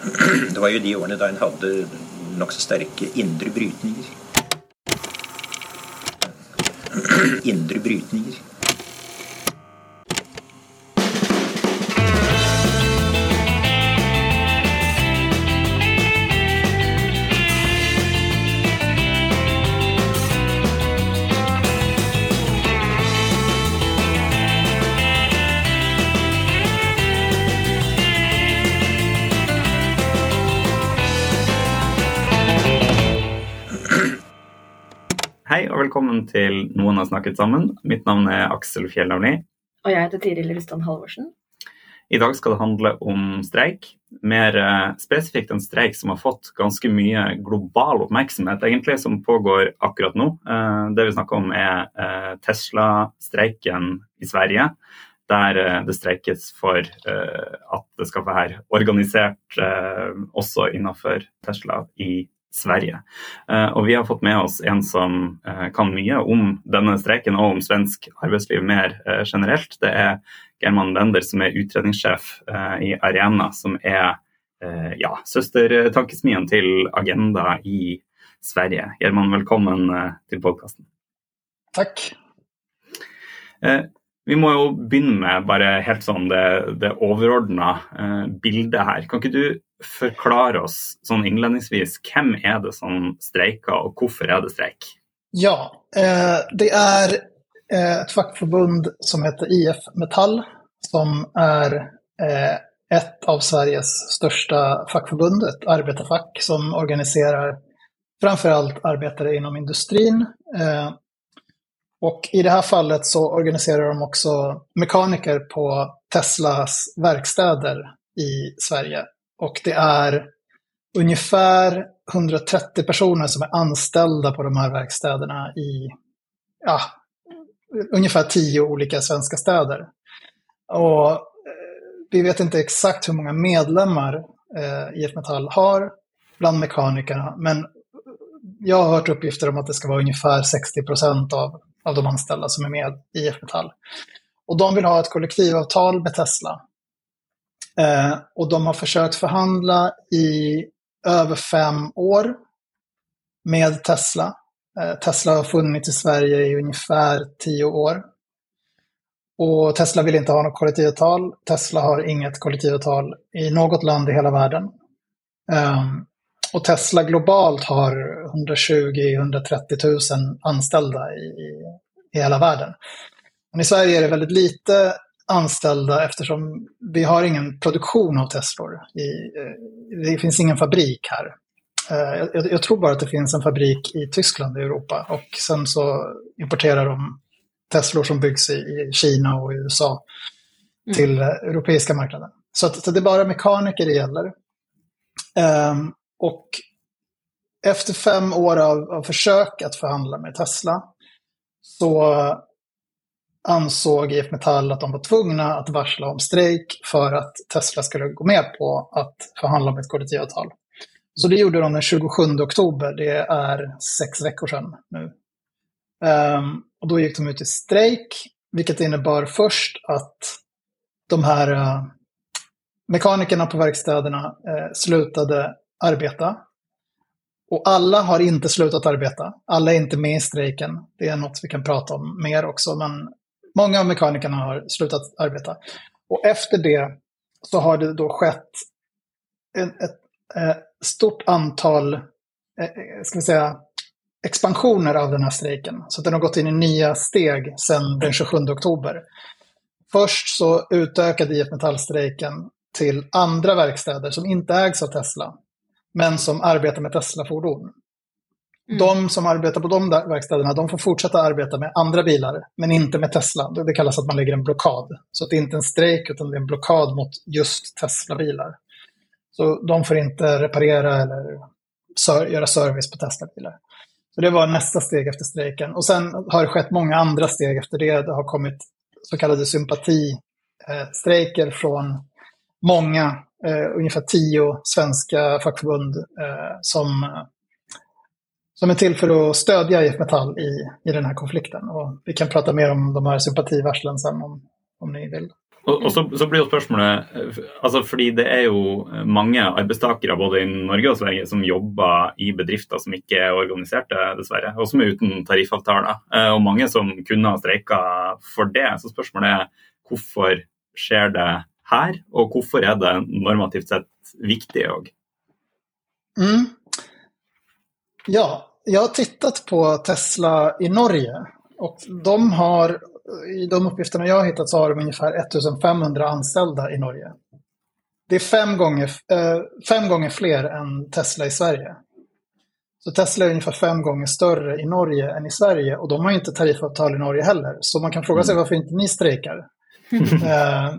Det var ju de åren då en hade nog så starka inre brytningar. Inre brytningar. Velkommen til Noen har snakket sammen. Mitt navn er Aksel Fjellavni. Og jeg heter Tiril Rustan Halvorsen. I dag skal det handle om streik. Mer eh, spesifikt en streik som har fått ganske mye global oppmerksomhet, egentlig, som pågår akkurat nå. Eh, det vi snakker om er eh, Tesla-streiken i Sverige. Der det streikes for at det skal være organisert også innenfor Tesla i Sverige. Eh, og vi har fått med oss en som eh, kan mye om denne streiken og om svensk arbeidsliv mer eh, generelt. Det er German Bender som er utredningssjef i Arena, som er ja, søstertankesmien til Agenda i Sverige. German, velkommen til podkasten. Takk. Vi må jo begynne med bare helt sånn det, det overordna bildet her. Kan ikke du forklare oss sånn innledningsvis hvem er det som streiker, og hvorfor er det streik? Ja, eh, det eh, är ett fackförbund som heter IF Metall som är eh, ett av Sveriges största fackförbund, ett arbetarfack som organiserar framförallt arbetare inom industrin. Eh, och i det här fallet så organiserar de också mekaniker på Teslas verkstäder i Sverige. Och det är ungefär 130 personer som är anställda på de här verkstäderna i ja, ungefär tio olika svenska städer. Och eh, vi vet inte exakt hur många medlemmar eh, IF Metall har bland mekanikerna, men jag har hört uppgifter om att det ska vara ungefär 60 procent av, av de anställda som är med i IF Metall. Och de vill ha ett kollektivavtal med Tesla. Eh, och de har försökt förhandla i över fem år med Tesla. Eh, Tesla har funnits i Sverige i ungefär tio år. Och Tesla vill inte ha något kollektivavtal. Tesla har inget kollektivavtal i något land i hela världen. Eh, och Tesla globalt har 120-130 000 anställda i, i, i hela världen. Men i Sverige är det väldigt lite anställda eftersom vi har ingen produktion av Teslor. I, eh, det finns ingen fabrik här. Eh, jag, jag, tror bara att det finns en fabrik i Tyskland i Europa och sen så importerar de Teslor som byggs i, i Kina och USA mm. till mm. europeiska marknaden. Så, att, så det är bara mekaniker det gäller. Um, och efter fem år av, av försök att förhandla med Tesla så ansåg IF Metall att de var tvungna att varsla om strejk för att Tesla skulle gå med på att förhandla om ett kollektivavtal. Så det gjorde de den 27 oktober, det är sex veckor sedan nu. Um, och då gick de ut i strejk, vilket innebar först att de här uh, mekanikerna på verkstäderna uh, slutade arbeta. Och alla har inte slutat arbeta. Alla är inte med i strejken. Det är något vi kan prata om mer också. Men många av mekanikerna har slutat arbeta. Och efter det så har det då skett ett, ett, ett stort antal, eh, eh, ska vi säga, expansioner av den här strejken. Så den har gått in i nya steg sedan den 27 oktober. Först så utökade IF Metall-strejken till andra verkstäder som inte ägs av Tesla, men som arbetar med Tesla-fordon. Mm. De som arbetar på de där verkstäderna, de får fortsätta arbeta med andra bilar, men inte med Tesla. Det kallas att man lägger en blockad. Så det är inte en strejk, utan det är en blockad mot just Tesla-bilar. Så de får inte reparera eller göra service på Tesla-bilar. Så det var nästa steg efter strejken. Och sen har det skett många andra steg efter det. Det har kommit så kallade sympatistrejker eh, från många, eh, ungefär tio svenska fackförbund eh, som som är till för att stödja IF Metall i, i den här konflikten. Och vi kan prata mer om de här sympativarslen sen om, om ni vill. Og, og så, så, blir jo spørsmålet altså Fordi det er jo mange arbeidstakere både i Norge og Sverige som jobber i bedrifter som ikke er organiserte, dessverre, og som er uten tariffavtaler. Eh, og mange som kunne ha streika for det. Så spørsmålet er hvorfor skjer det her, og hvorfor er det normativt sett viktig òg? Mm. Ja, jag har tittat på Tesla i Norge och de har i de uppgifterna jag har hittat så har de ungefär 1500 anställda i Norge. Det är fem gånger, eh, fem gånger fler än Tesla i Sverige. Så Tesla är ungefär fem gånger större i Norge än i Sverige och de har inte tariffavtal i Norge heller. Så man kan fråga sig varför inte ni strejkar. eh,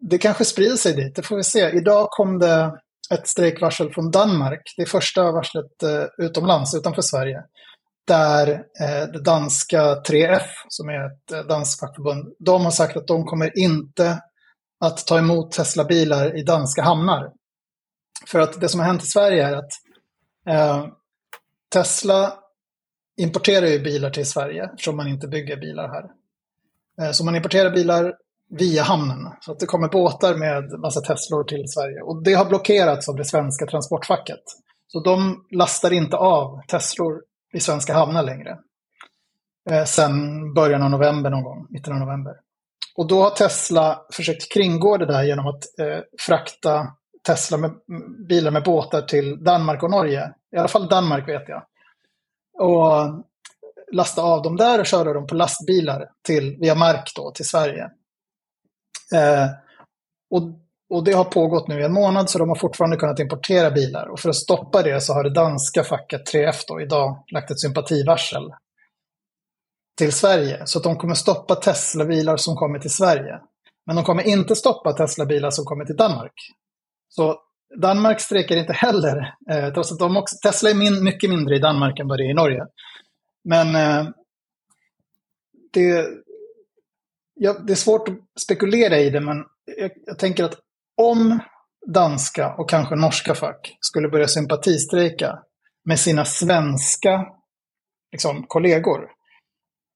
det kanske sprider sig dit, det får vi se. Idag kom det ett strejkvarsel från Danmark. Det första varslet eh, utomlands, utanför Sverige där eh, det danska 3F, som är ett eh, danskt fackförbund, de har sagt att de kommer inte att ta emot Tesla-bilar i danska hamnar. För att det som har hänt i Sverige är att eh, Tesla importerar ju bilar till Sverige eftersom man inte bygger bilar här. Eh, så man importerar bilar via hamnen. Så att det kommer båtar med massa Teslor till Sverige. Och det har blockerats av det svenska transportfacket. Så de lastar inte av Teslor i svenska hamnar längre. Eh, sen början av november någon gång, mitten av november. Och då har Tesla försökt kringgå det där genom att eh, frakta Tesla med bilar med båtar till Danmark och Norge. I alla fall Danmark vet jag. Och lasta av dem där och köra dem på lastbilar till, via mark då, till Sverige. Eh, och och det har pågått nu i en månad så de har fortfarande kunnat importera bilar. Och för att stoppa det så har det danska facket 3F då idag lagt ett sympativarsel till Sverige. Så att de kommer stoppa Tesla-bilar som kommer till Sverige. Men de kommer inte stoppa Tesla-bilar som kommer till Danmark. Så Danmark strejkar inte heller, eh, trots att de också, Tesla är min, mycket mindre i Danmark än vad det är i Norge. Men eh, det, ja, det är svårt att spekulera i det, men jag, jag tänker att om danska och kanske norska fack skulle börja sympatistrejka med sina svenska liksom, kollegor,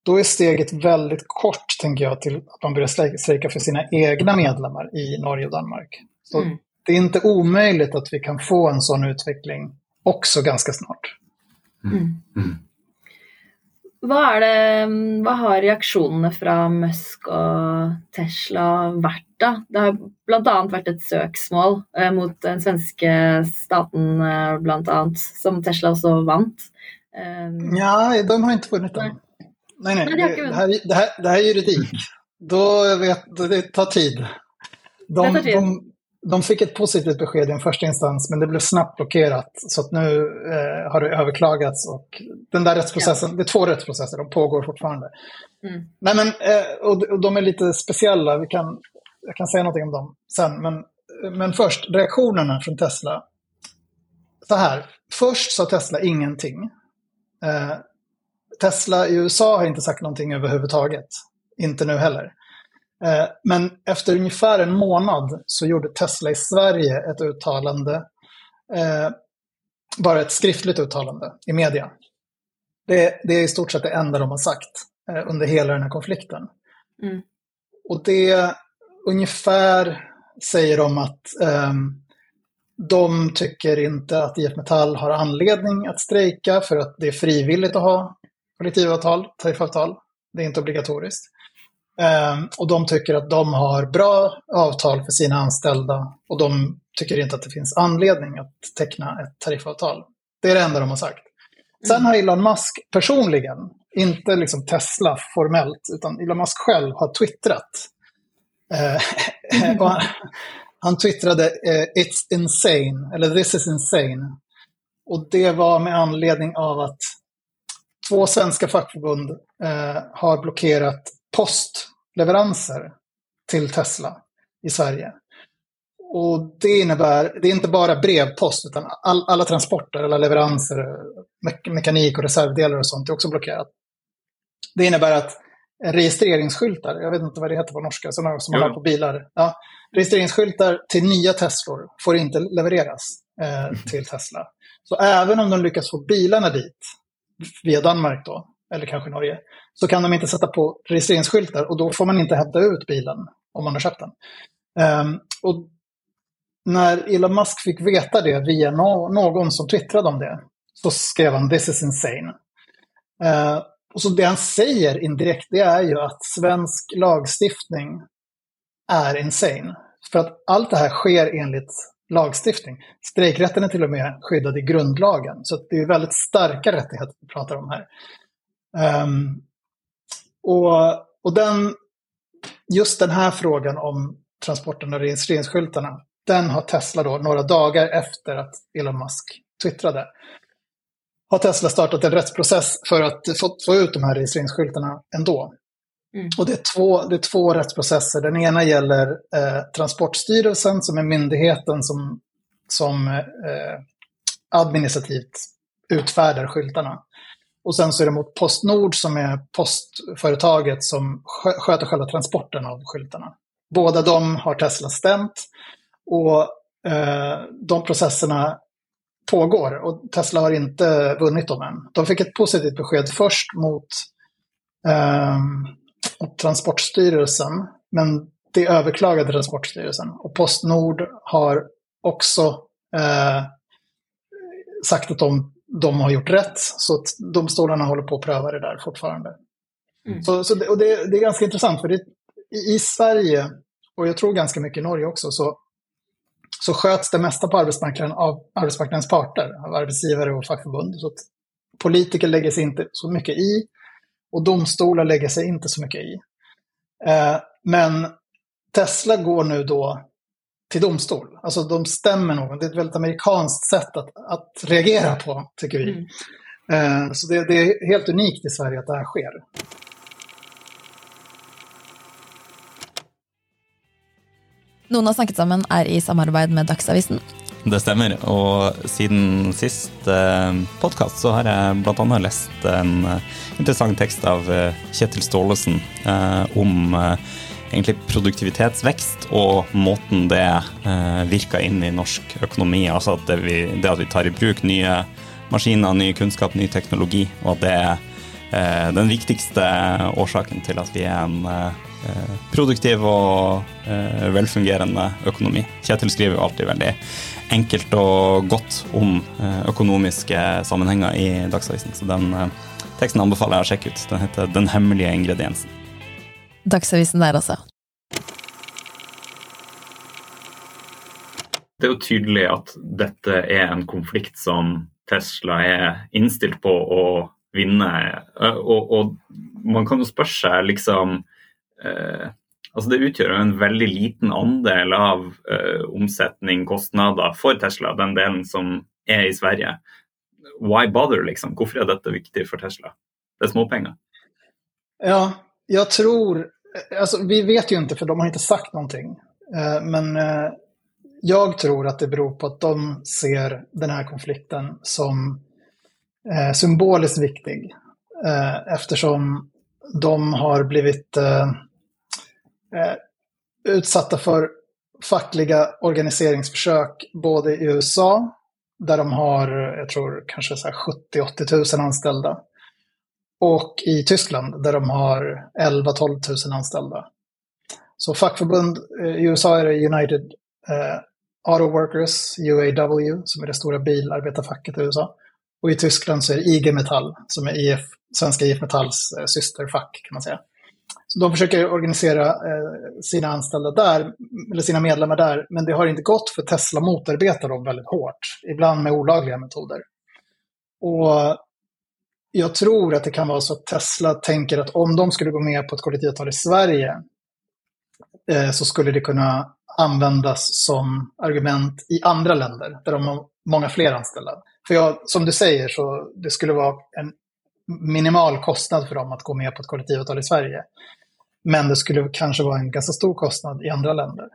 då är steget väldigt kort, tänker jag, till att man börjar strejka för sina egna medlemmar i Norge och Danmark. Så mm. det är inte omöjligt att vi kan få en sån utveckling också ganska snart. Mm. Mm. Vad, det, vad har reaktionerna från Musk och Tesla varit da? Det har bl.a. vært et søksmål eh, mot den svenske staten, eh, annet, som Tesla også vant. Um, ja, de har inte vunnit den. Nej, nej, det, det, här, det, här, det här är juridik. Då vet, det tar tid. De, de, de fick ett positivt besked i en första instans, men det blev snabbt blockerat. Så att nu eh, har det överklagats och den där rättsprocessen, ja. det är två rättsprocesser, de pågår fortfarande. Mm. Nej, men, eh, och, och de är lite speciella, vi kan jag kan säga någonting om dem sen. Men, men först, reaktionerna från Tesla. Så här, först sa Tesla ingenting. Eh, Tesla i USA har inte sagt någonting överhuvudtaget. Inte nu heller. Eh, men efter ungefär en månad så gjorde Tesla i Sverige ett uttalande. Eh, bara ett skriftligt uttalande i media. Det, det, är i stort sett det enda de har sagt eh, under hela den här konflikten. Mm. Och det ungefär säger de att um, de tycker inte att IF Metall har anledning att strejka för att det är frivilligt att ha kollektivavtal, tariffavtal. Det är inte obligatoriskt. Um, och de tycker att de har bra avtal för sina anställda och de tycker inte att det finns anledning att teckna ett tariffavtal. Det är det enda de har sagt. Sen har Elon Musk personligen, inte liksom Tesla formellt, utan Elon Musk själv har twittrat Eh, han twittrade eh, “It's insane” eller “This is insane”. Och det var med anledning av att två svenska fackförbund eh, har blockerat postleveranser till Tesla i Sverige. Och det innebär, det är inte bara brevpost, utan all, alla transporter, alla leveranser, me mekanik och reservdelar och sånt är också blockerat. Det innebär att registreringsskyltar, jag vet inte vad det heter på norska, sådana som man har på bilar. Ja, registreringsskyltar till nya Teslor får inte levereras eh, till Tesla. Så även om de lyckas få bilarna dit, via Danmark då, eller kanske Norge, så kan de inte sätta på registreringsskyltar och då får man inte hämta ut bilen om man har köpt den. Um, och när Elon Musk fick veta det via no någon som twittrade om det, så skrev han “This is insane”. Uh, och så det han säger indirekt, det är ju att svensk lagstiftning är insane. För att allt det här sker enligt lagstiftning. Strejkrätten är till och med skyddad i grundlagen. Så det är väldigt starka rättigheter vi pratar om här. Um, och, och den, just den här frågan om transporten av registreringsskyltarna, den har Tesla då några dagar efter att Elon Musk twittrade, har Tesla startat en rättsprocess för att få, få ut de här registreringsskyltarna ändå. Mm. Och det är, två, det är två rättsprocesser. Den ena gäller eh, Transportstyrelsen som är myndigheten som, som eh, administrativt utfärdar skyltarna. Och sen så är det mot Postnord som är postföretaget som sköter själva transporten av skyltarna. Båda de har Tesla stämt och eh, de processerna pågår och Tesla har inte vunnit dem än. De fick ett positivt besked först mot eh, mot Transportstyrelsen, men det överklagade Transportstyrelsen. Och Postnord har också eh, sagt att de, de har gjort rätt, så att domstolarna håller på att pröva det där fortfarande. Mm. Så, så det, och det, det, är ganska intressant, för det, i, Sverige, och jag tror ganska mycket i Norge också, så, så sköts det mesta på arbetsmarknaden av arbetsmarknadens parter, av arbetsgivare och fackförbund. Så att politiker lägger sig inte så mycket i. Och domstolar lägger sig inte så mycket i. Eh, men Tesla går nu då till domstol. Alltså de stämmer någon. Det är ett väldigt amerikanskt sätt att, att reagera på, tycker vi. Mm. Eh, så det, det, är helt unikt i Sverige att det här sker. Noen har snakket sammen er i samarbeid med Dagsavisen. Det stemmer. Og siden sist eh, podkast så har jeg bl.a. lest en eh, interessant tekst av eh, Kjetil Staalesen eh, om eh, egentlig produktivitetsvekst og måten det eh, virker inn i norsk økonomi. Altså at det, vi, det, at vi tar i bruk nye maskiner, ny kunnskap, ny teknologi, og at det er eh, den viktigste årsaken til at vi er en eh, produktiv og eh, velfungerende økonomi. Kjetil skriver jo alltid veldig enkelt og godt om eh, økonomiske sammenhenger i Dagsavisen. Så den eh, teksten anbefaler jeg å sjekke ut. Den heter 'Den hemmelige ingrediensen'. Dagsavisen der, altså. Det er jo tydelig at dette er en konflikt som Tesla er innstilt på å vinne. Og, og man kan jo spørre seg liksom eh, Altså det utgjør en veldig liten andel av uh, omsetning, kostnader for Tesla, den delen som er i Sverige. Why bother, liksom? Hvorfor er dette viktig for Tesla? Det är småpengar. Ja, jag tror, alltså vi vet ju inte för de har inte sagt någonting. Eh, men eh, jag tror att det beror på att de ser den här konflikten som eh, symboliskt viktig. eftersom de har blivit utsatta för fackliga organiseringsförsök både i USA, där de har, jag tror, kanske 70-80 000 anställda, och i Tyskland, där de har 11-12 000 anställda. Så fackförbund, eh, i USA är det United eh, Auto Workers, UAW, som är det stora bilarbetarfacket i USA. Och i Tyskland så är det IG Metall, som är IF, svenska IF Metalls eh, systerfack kan man säga. Så de försöker organisera eh, sina anställda där, eller sina medlemmar där, men det har inte gått för Tesla motarbetar dem väldigt hårt, ibland med olagliga metoder. Och jag tror att det kan vara så att Tesla tänker att om de skulle gå med på ett kollektivavtal i Sverige eh, så skulle det kunna användas som argument i andra länder där de har många fler anställda. För jag, som du säger så det skulle vara en minimal kostnad för dem att gå med på ett kollektivavtal i Sverige. Men det skulle kanske vara en ganska stor kostnad i andra länder.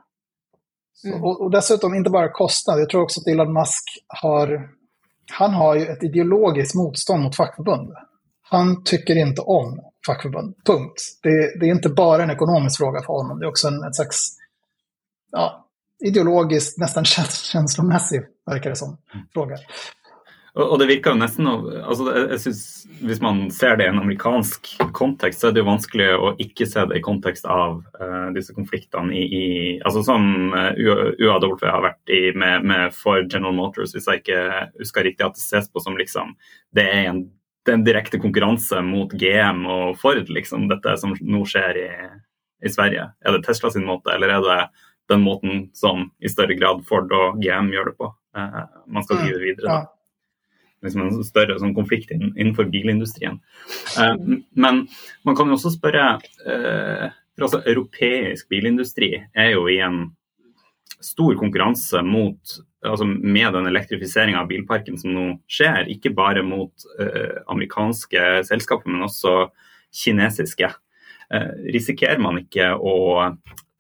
Mm. Och, och, dessutom inte bara kostnad, jag tror också att Elon Musk har, han har ju ett ideologiskt motstånd mot fackförbund. Han tycker inte om fackförbund, punkt. Det, det är inte bara en ekonomisk fråga för honom, det är också en, en slags ja, ideologisk, nästan känslomässig, verkar det som, mm. fråga. Og, det virker jo nesten altså jeg synes, Hvis man ser det i en amerikansk kontekst, så er det jo vanskelig å ikke se det i kontekst av uh, disse konfliktene i, i altså Som uh, UAW har vært i med, med Ford General Motors, hvis jeg ikke husker riktig, at det ses på som liksom Det er en, det er en direkte konkurranse mot GM og Ford, liksom, dette som nå skjer i, i Sverige. Er det Tesla sin måte, eller er det den måten som i større grad Ford og GM gjør det på? Uh, man skal drive videre. Da. Liksom en større sånn konflikt innenfor bilindustrien. Eh, men man kan jo også spørre eh, for altså Europeisk bilindustri er jo i en stor konkurranse mot, altså med den elektrifiseringa av bilparken som nå skjer. Ikke bare mot eh, amerikanske selskaper, men også kinesiske. Eh, risikerer man ikke å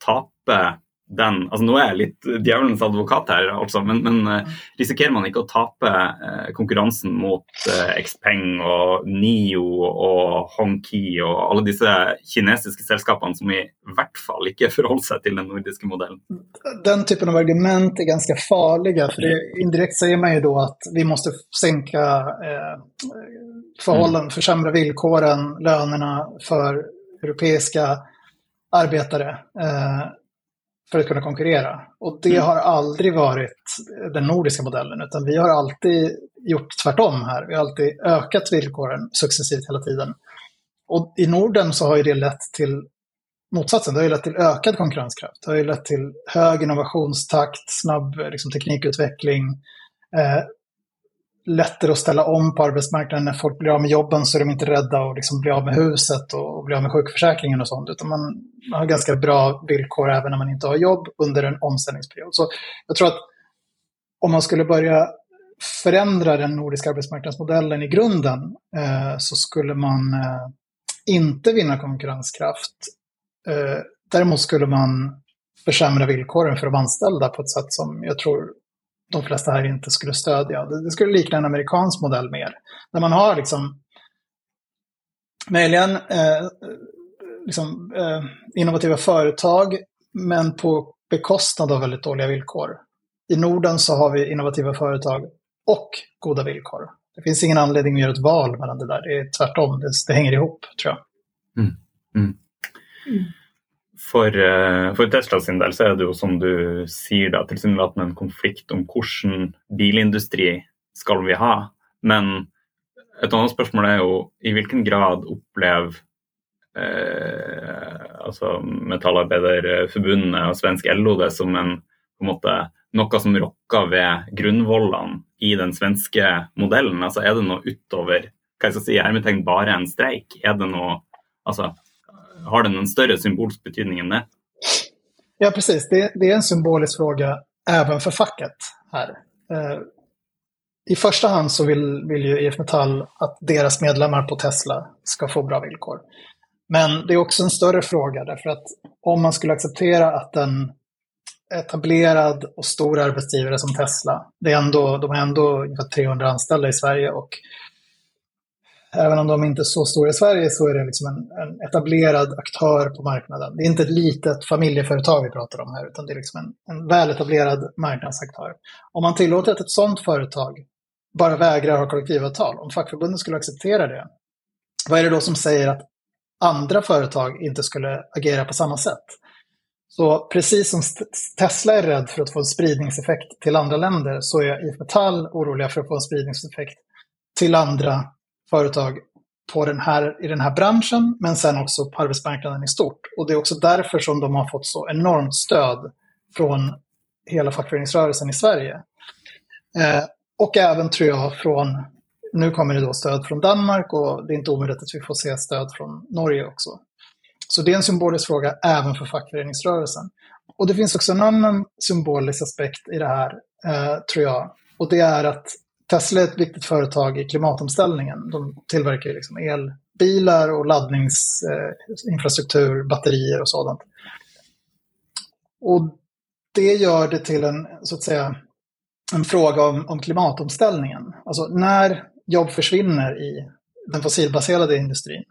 tape den altså Nå er jeg litt djevelens advokat her, altså, men, men uh, risikerer man ikke å tape uh, konkurransen mot uh, Xpeng og Nio og Hongqi og alle disse kinesiske selskapene som i hvert fall ikke forholder seg til den nordiske modellen? Den typen av argument er ganske farlige. for det, Indirekt sier man jo da at vi må senke eh, forholdene, mm. forsämra villkoren, lønnene for europeiske arbetare. Eh, för att kunna konkurrera. Och det mm. har aldrig varit den nordiska modellen, utan vi har alltid gjort tvärtom här. Vi har alltid ökat villkoren successivt hela tiden. Och i Norden så har ju det lett till motsatsen. Det har ju lett till ökad konkurrenskraft. Det har ju lett till hög innovationstakt, snabb liksom, teknikutveckling, eh, lättare att ställa om på arbetsmarknaden. När folk blir av med jobben så är de inte rädda att liksom bli av med huset och bli av med sjukförsäkringen och sånt. Utan man, man har ganska bra villkor även när man inte har jobb under en omställningsperiod. Så jag tror att om man skulle börja förändra den nordiska arbetsmarknadsmodellen i grunden eh, så skulle man eh, inte vinna konkurrenskraft. Eh, däremot skulle man försämra villkoren för de anställda på ett sätt som jag tror de flesta här inte skulle stödja. Det, skulle likna en amerikansk modell mer. Där man har liksom möjligen eh, liksom, eh, innovativa företag, men på bekostnad av väldigt dåliga villkor. I Norden så har vi innovativa företag och goda villkor. Det finns ingen anledning att göra ett val mellan det där. Det är tvärtom, det, det hänger ihop tror jag. Mm. Mm. Mm. For, eh, for, Tesla sin del så er det jo som du sier da, tilsynelatende en konflikt om hvilken bilindustri skal vi ha. Men et annet spørsmål er jo i hvilken grad opplever eh, altså Metallarbeiderforbundet og svensk LO det som en, på en måte, noe som rokker ved grunnvollene i den svenske modellen? Altså Er det noe utover hva jeg skal si, hermetegn bare en streik? Er det noe, altså har den en större symbolisk betydning än det? Ja, precis. Det, det, är en symbolisk fråga även för facket här. Eh, I första hand så vill, vill ju IF Metall att deras medlemmar på Tesla ska få bra villkor. Men det är också en större fråga därför att om man skulle acceptera att en etablerad och stor arbetsgivare som Tesla, det är ändå, de har ändå 300 anställda i Sverige och Även om de inte är så stora i Sverige så är det liksom en, en, etablerad aktör på marknaden. Det är inte ett litet familjeföretag vi pratar om här, utan det är liksom en, en väletablerad marknadsaktör. Om man tillåter att ett sådant företag bara vägrar ha kollektivavtal, om fackförbunden skulle acceptera det, vad är det då som säger att andra företag inte skulle agera på samma sätt? Så precis som Tesla är rädd för att få en spridningseffekt till andra länder så är IF Metall oroliga för att få en spridningseffekt till andra företag på den här, i den här branschen, men sen också på arbetsmarknaden i stort. Och det är också därför som de har fått så enormt stöd från hela fackföreningsrörelsen i Sverige. Eh, och även tror jag från, nu kommer det då stöd från Danmark och det är inte omöjligt att vi får se stöd från Norge också. Så det är en symbolisk fråga även för fackföreningsrörelsen. Och det finns också en annan symbolisk aspekt i det här, eh, tror jag. Och det är att Tesla är ett viktigt företag i klimatomställningen. De tillverkar liksom elbilar och laddningsinfrastruktur, eh, batterier och sådant. Och det gör det till en, så att säga, en fråga om, om klimatomställningen. Alltså när jobb försvinner i den fossilbaserade industrin,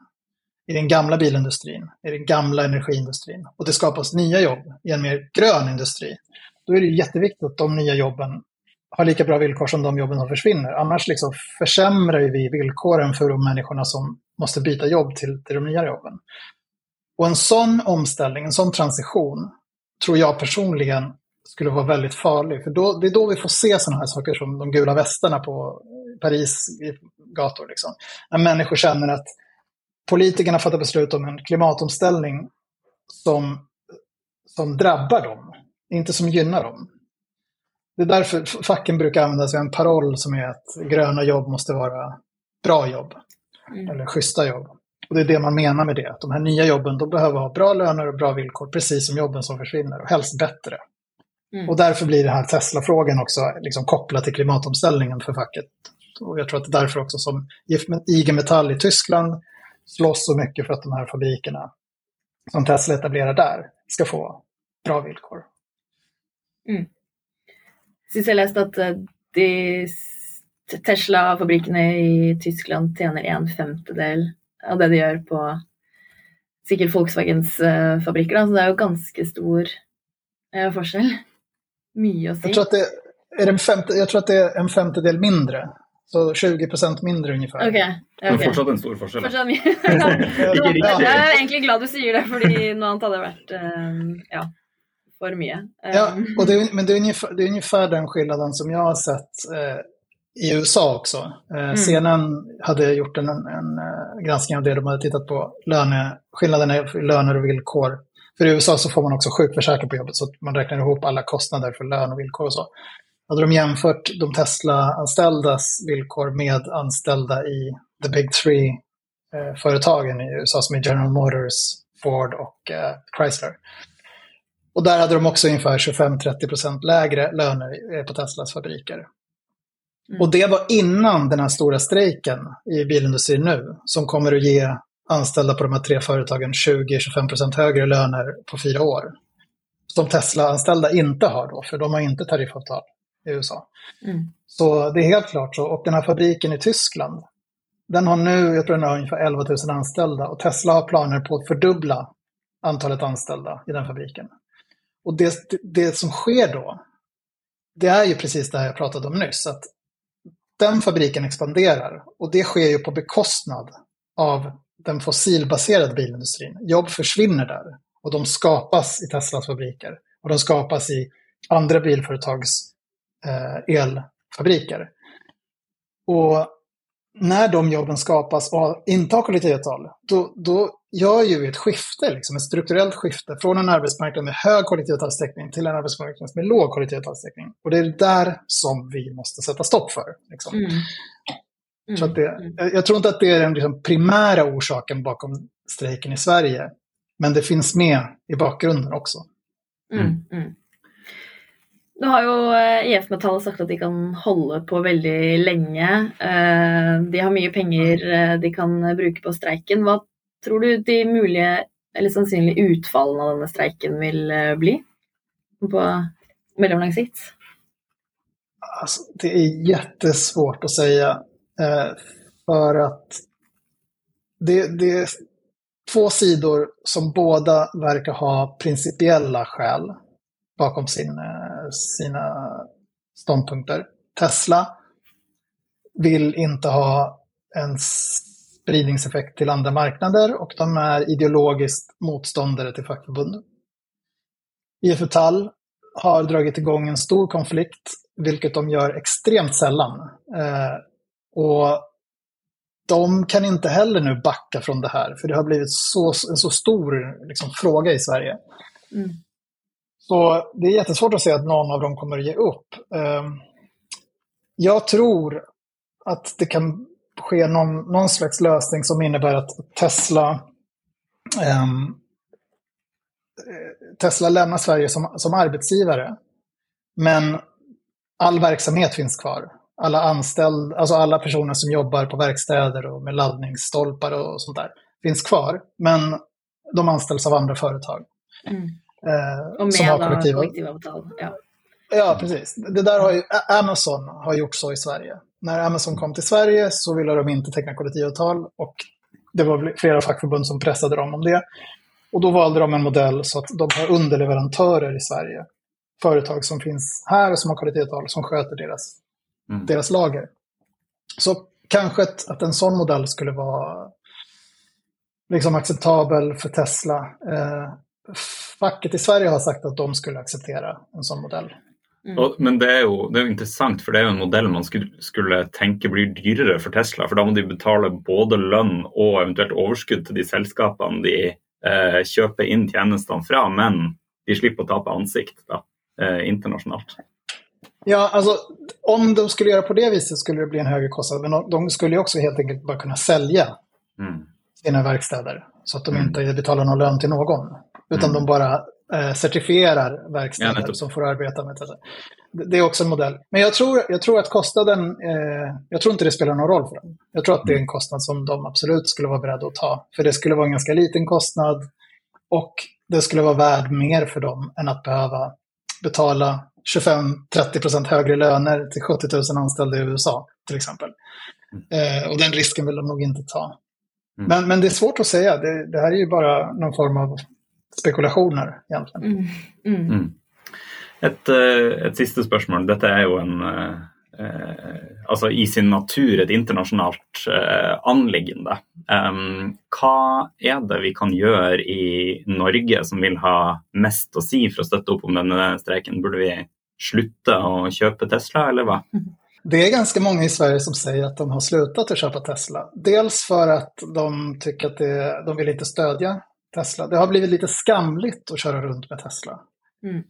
i den gamla bilindustrin, i den gamla energiindustrin och det skapas nya jobb i en mer grön industri, då är det jätteviktigt att de nya jobben har lika bra villkor som de jobben som försvinner. Annars liksom försämrar vi villkoren för de människorna som måste byta jobb till, till de nya jobben. Och en sån omställning, en sån transition, tror jag personligen skulle vara väldigt farlig. För då, det är då vi får se sådana här saker som de gula västarna på Paris gator. Liksom. När människor känner att politikerna fattar beslut om en klimatomställning som, som drabbar dem, inte som gynnar dem. Det är därför facken brukar använda sig av en paroll som är att gröna jobb måste vara bra jobb. Mm. Eller schyssta jobb. Och det är det man menar med det. Att de här nya jobben de behöver ha bra löner och bra villkor, precis som jobben som försvinner. Och helst bättre. Mm. Och därför blir den här Tesla-frågan också liksom kopplad till klimatomställningen för facket. Och jag tror att det är därför också som IG Metall i Tyskland slåss så mycket för att de här fabrikerna som Tesla etablerar där ska få bra villkor. Mm. Sist jag läste att eh, de Tesla-fabrikerna i Tyskland tjänar en femtedel av det de gör på sikkert Volkswagens uh, fabrikker. Så det är ju ganska stor uh, forskjell. Mye å si. Jag tror, att det är en femte, jag tror att det är en femtedel mindre. Så 20 procent mindre ungefär. Okej. Okay. Okay. Men fortsatt en stor forskjell. jag är egentligen glad du säger det, för något annat hade varit um, ja, mycket. Um. Ja, och det är, men det är, ungefär, det är ungefär den skillnaden som jag har sett eh, i USA också. Eh, mm. CNN hade gjort en, en, en, eh, granskning av det. De hade tittat på löne, skillnaderna i löner och villkor. För i USA så får man också sjukförsäkring på jobbet så att man räknar ihop alla kostnader för lön och villkor och så. Hade de jämfört de Tesla-anställdas villkor med anställda i the big three-företagen eh, i USA som är General Motors, Ford och eh, Chrysler. Och där hade de också ungefär 25-30% lägre löner på Teslas fabriker. Mm. Och det var innan den här stora strejken i bilindustrin nu, som kommer att ge anställda på de här tre företagen 20-25% högre löner på fyra år. Som Tesla-anställda inte har då, för de har inte tariffavtal i USA. Mm. Så det är helt klart så. Och den här fabriken i Tyskland, den har nu, jag tror den har ungefär 11 000 anställda och Tesla har planer på att fördubbla antalet anställda i den fabriken. Och det, det som sker då, det är ju precis det här jag pratade om nyss, att den fabriken expanderar och det sker ju på bekostnad av den fossilbaserade bilindustrin. Jobb försvinner där och de skapas i Teslas fabriker och de skapas i andra bilföretags eh, elfabriker. Och när de jobben skapas och inte har kollektivavtal, då, då gör ju vi ett skifte, liksom, ett strukturellt skifte från en arbetsmarknad med hög kollektivavtalstäckning till en arbetsmarknad med låg kollektivavtalstäckning. Och det är där som vi måste sätta stopp för. Liksom. Mm. Mm. Så att det, mm. jag tror inte att det är den liksom, primära orsaken bakom strejken i Sverige, men det finns med i bakgrunden också. Mm. Nå. Nu har jo eh, IF Metall sagt att de kan hålla på väldigt länge. Eh, de har mycket pengar eh, de kan bruke på strejken. Vad tror du de möjliga eller sannolika utfallen av denne strejken vill bli på mellomlang sikt? Alltså, det är jättesvårt att säga. För att det, det är två sidor som båda verkar ha principiella skäl bakom sin, eh, sina ståndpunkter. Tesla vill inte ha en spridningseffekt till andra marknader och de är ideologiskt motståndare till fackförbunden. IF Metall har dragit igång en stor konflikt, vilket de gör extremt sällan. Eh, och de kan inte heller nu backa från det här, för det har blivit så, en så stor liksom, fråga i Sverige. Mm. Så det är jättesvårt att säga att någon av dem kommer att ge upp. Ehm, jag tror att det kan ske någon, någon slags lösning som innebär att Tesla um, Tesla lämnar Sverige som, som arbetsgivare. Men all verksamhet finns kvar. Alla anställda, alltså alla personer som jobbar på verkstäder och med laddningsstolpar och sånt där finns kvar. Men de anställs av andra företag. Mm. Eh, och med som har kollektiva... kollektivavtal. Ja. ja, precis. Det där har ju, Amazon har gjort så i Sverige. När Amazon kom till Sverige så ville de inte teckna kollektivavtal och det var flera fackförbund som pressade dem om det. Och då valde de en modell så att de har underleverantörer i Sverige företag som finns här och som har kollektivavtal som sköter deras, Mm. deras lager. Så kanske att, att en sån modell skulle vara liksom acceptabel för Tesla. Eh, facket i Sverige har sagt att de skulle acceptera en sån modell. Mm. Og, men det er, jo, det jo interessant, for det er jo en modell man skulle, skulle tenke blir dyrere for Tesla. For da må de betale både lønn og eventuelt overskudd til de selskapene de eh, kjøper inn tjenestene fra, men de slipper å tape ansikt da, eh, internasjonalt. Ja, alltså om de skulle göra på det viset skulle det bli en högre kostnad. Men de, de skulle ju också helt enkelt bara kunna sälja Mm. Sina verkstäder. Så att de Mm. inte betalar någon lön till någon. Utan Mm. de bara eh, certifierar Ja, verkstäder nettopp. som får arbeta med det. Det är också en modell. Men jag tror, jag tror att kostnaden, eh, jag tror inte det spelar någon roll för dem. Jag tror att det är en kostnad som de absolut skulle vara beredda att ta. För det skulle vara en ganska liten kostnad. Och det skulle vara värd mer för dem än att behöva betala 25-30% högre löner till 70 000 anställda i USA till exempel. Eh, och den risken vill de nog inte ta. Mm. Men, men det är svårt att säga. Det, det här är ju bara någon form av spekulationer egentligen. Mm. Mm. Mm. Et, eh, et siste spørsmål. Dette er jo en eh, Altså i sin natur et internasjonalt eh, anliggende. Em, hva er det vi kan gjøre i Norge som vil ha mest å si for å støtte opp om denne streiken? Burde vi slutte å kjøpe Tesla, eller hva? Det är ganska många i Sverige som säger att de har slutat att köpa Tesla. Dels för att de tycker att det, de vill inte stödja Tesla. Det har blivit lite skamligt att köra runt med Tesla. Mm.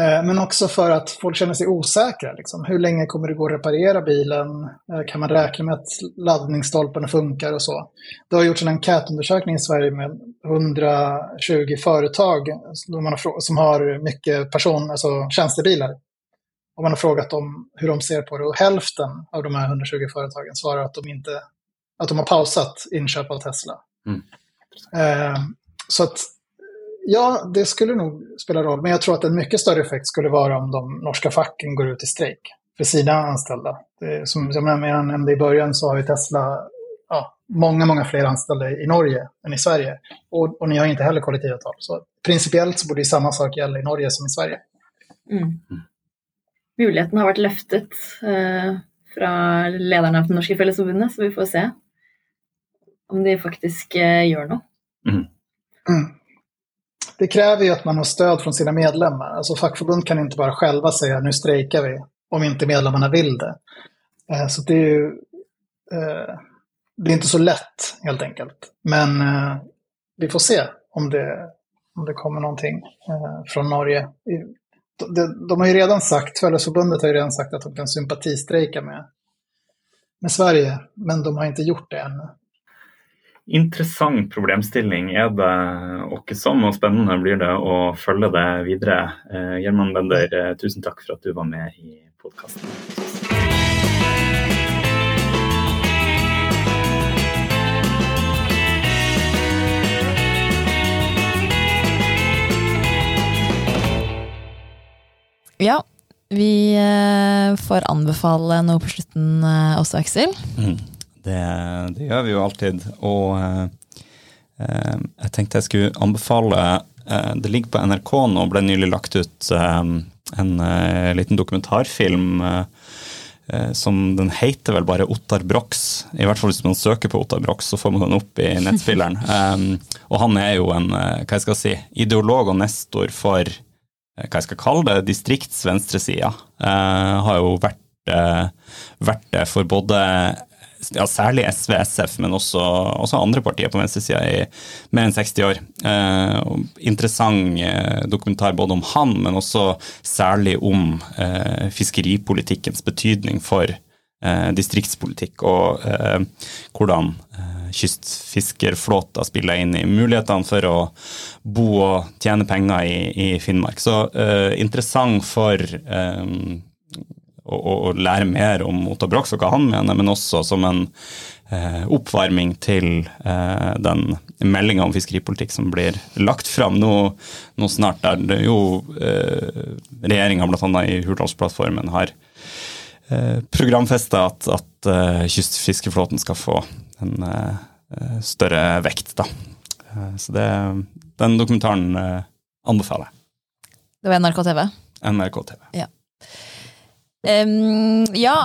Eh, Men också för att folk känner sig osäkra. Liksom. Hur länge kommer det gå att reparera bilen? Eh, Kan man räkna med att laddningsstolparna funkar och så? Det har gjorts en enkätundersökning i Sverige med 120 företag som har mycket person, alltså tjänstebilar. Och man har frågat dem hur de ser på det. Och hälften av de här 120 företagen svarar att de, inte, att de har pausat inköp av Tesla. Mm. Eh, så att Ja, det skulle nog spela roll. Men jag tror att en mycket större effekt skulle vara om de norska facken går ut i strejk för sina anställda. Det, som, som jag nämnde i början så har ju Tesla ja, många, många fler anställda i Norge än i Sverige. Och, och ni har inte heller kollektivavtal. Så principiellt så borde ju samma sak gälla i Norge som i Sverige. Mm. Muligheten har vært løftet eh, fra lederne av Det norske fellesforbundet, så vi får se om de faktisk eh, gjør noe. Mm. Det kräver ju att man har stöd från sina medlemmar. Alltså fackförbund kan inte bara själva säga nu strejkar vi om inte medlemmarna vill det. Eh, Så det är ju eh, det är inte så lätt helt enkelt. Men eh, vi får se om det, om det kommer någonting eh, från Norge. I- de, de har ju redan sagt, Förbundet har ju redan sagt att de kan sympatistrejka med, med Sverige, men de har inte gjort det ännu. Intressant problemstilling är det och som, spännande blir det att följa det vidare. Eh, Bender, eh, tusen tack för att du var med i podcasten. Ja, vi eh, får anbefale noe på slutten eh, også, Aksel. Det, det gjør vi jo alltid. Og eh, eh, jeg tenkte jeg skulle anbefale eh, Det ligger på NRK nå, ble nylig lagt ut eh, en liten dokumentarfilm som den heter vel bare Ottar Brox. I hvert fall hvis man søker på Ottar Brox, så får man den opp i nettspilleren. Um, og han er jo en hva jeg skal si, ideolog og nestor for Eh, hva jeg skal kalle det, distriktsvenstresida. Uh, eh, har jo vært, eh, vært det for både ja, særlig SV, SF, men også, også andre partier på venstresida i mer enn 60 år. Eh, interessant eh, dokumentar både om han, men også særlig om eh, fiskeripolitikkens betydning for eh, distriktspolitikk, og eh, hvordan eh, kystfiskerflåta spiller inn i mulighetene for å bo og tjene penger i, i Finnmark. Så eh, interessant for eh, å, å, lære mer om Otto Brox og hva han mener, men også som en eh, oppvarming til eh, den meldinga om fiskeripolitikk som blir lagt fram nå, nå snart, der det jo eh, regjeringa bl.a. i Hurdalsplattformen har eh, programfesta at, at eh, kystfiskeflåten skal få en eh, eh, større vekt. Da. Eh, så det, den dokumentaren anbefaler jeg. Det var NRK TV. NRK TV. Em, ja,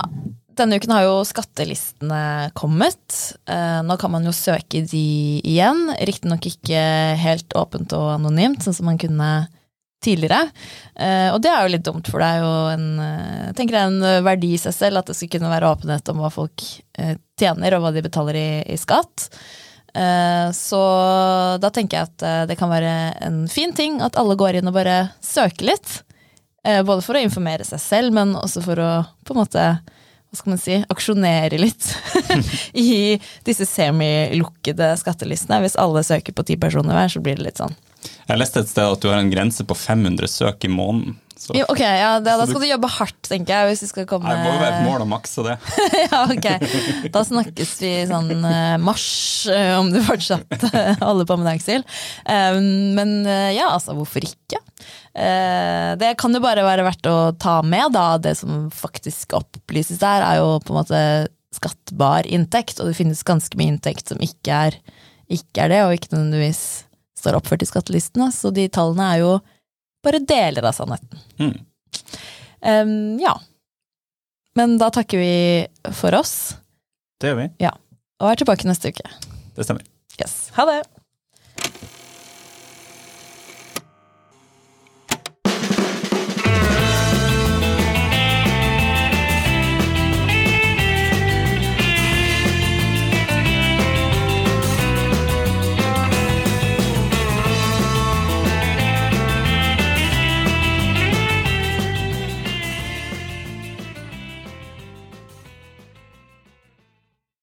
denne uken har jo skattelistene kommet. Nå kan man jo søke de igjen. Riktignok ikke helt åpent og anonymt, sånn som man kunne tidligere. Eh, og det er jo litt dumt, for det er jo en, eh, jeg tenker det er en eh, verdi i seg selv at det skal kunne være åpenhet om hva folk tjener, og hva de betaler i, i skatt. Så da tenker jeg at det kan være en fin ting at alle går inn og bare søker litt. Både for å informere seg selv, men også for å på en måte hva skal man si, aksjonere litt i disse semilukkede skattelistene. Hvis alle søker på ti personer hver, så blir det litt sånn. Jeg leste et sted at du har en grense på 500 søk i måneden. Så Jo, ok, ja, da, da du- skal du jobbe hardt, tenker jeg. hvis vi skal komme... det må jo være et mål å makse det. ja, ok. Da snakkes vi sånn eh, mars, eh, om du fortsatt eh, holder på med dagstil. Eh, men ja, altså, hvorfor ikke? Det kan jo bare være verdt å ta med, da. Det som faktisk opplyses der, er jo på en måte skattbar inntekt, og det finnes ganske mye inntekt som ikke er, ikke er det, og ikke nødvendigvis står oppført i skattelistene. Så de tallene er jo bare deler av sannheten. Mm. Eh, ja. Men da takker vi for oss. Det gjør vi. Og er tilbake neste uke. Det stemmer. Yes. Ha det!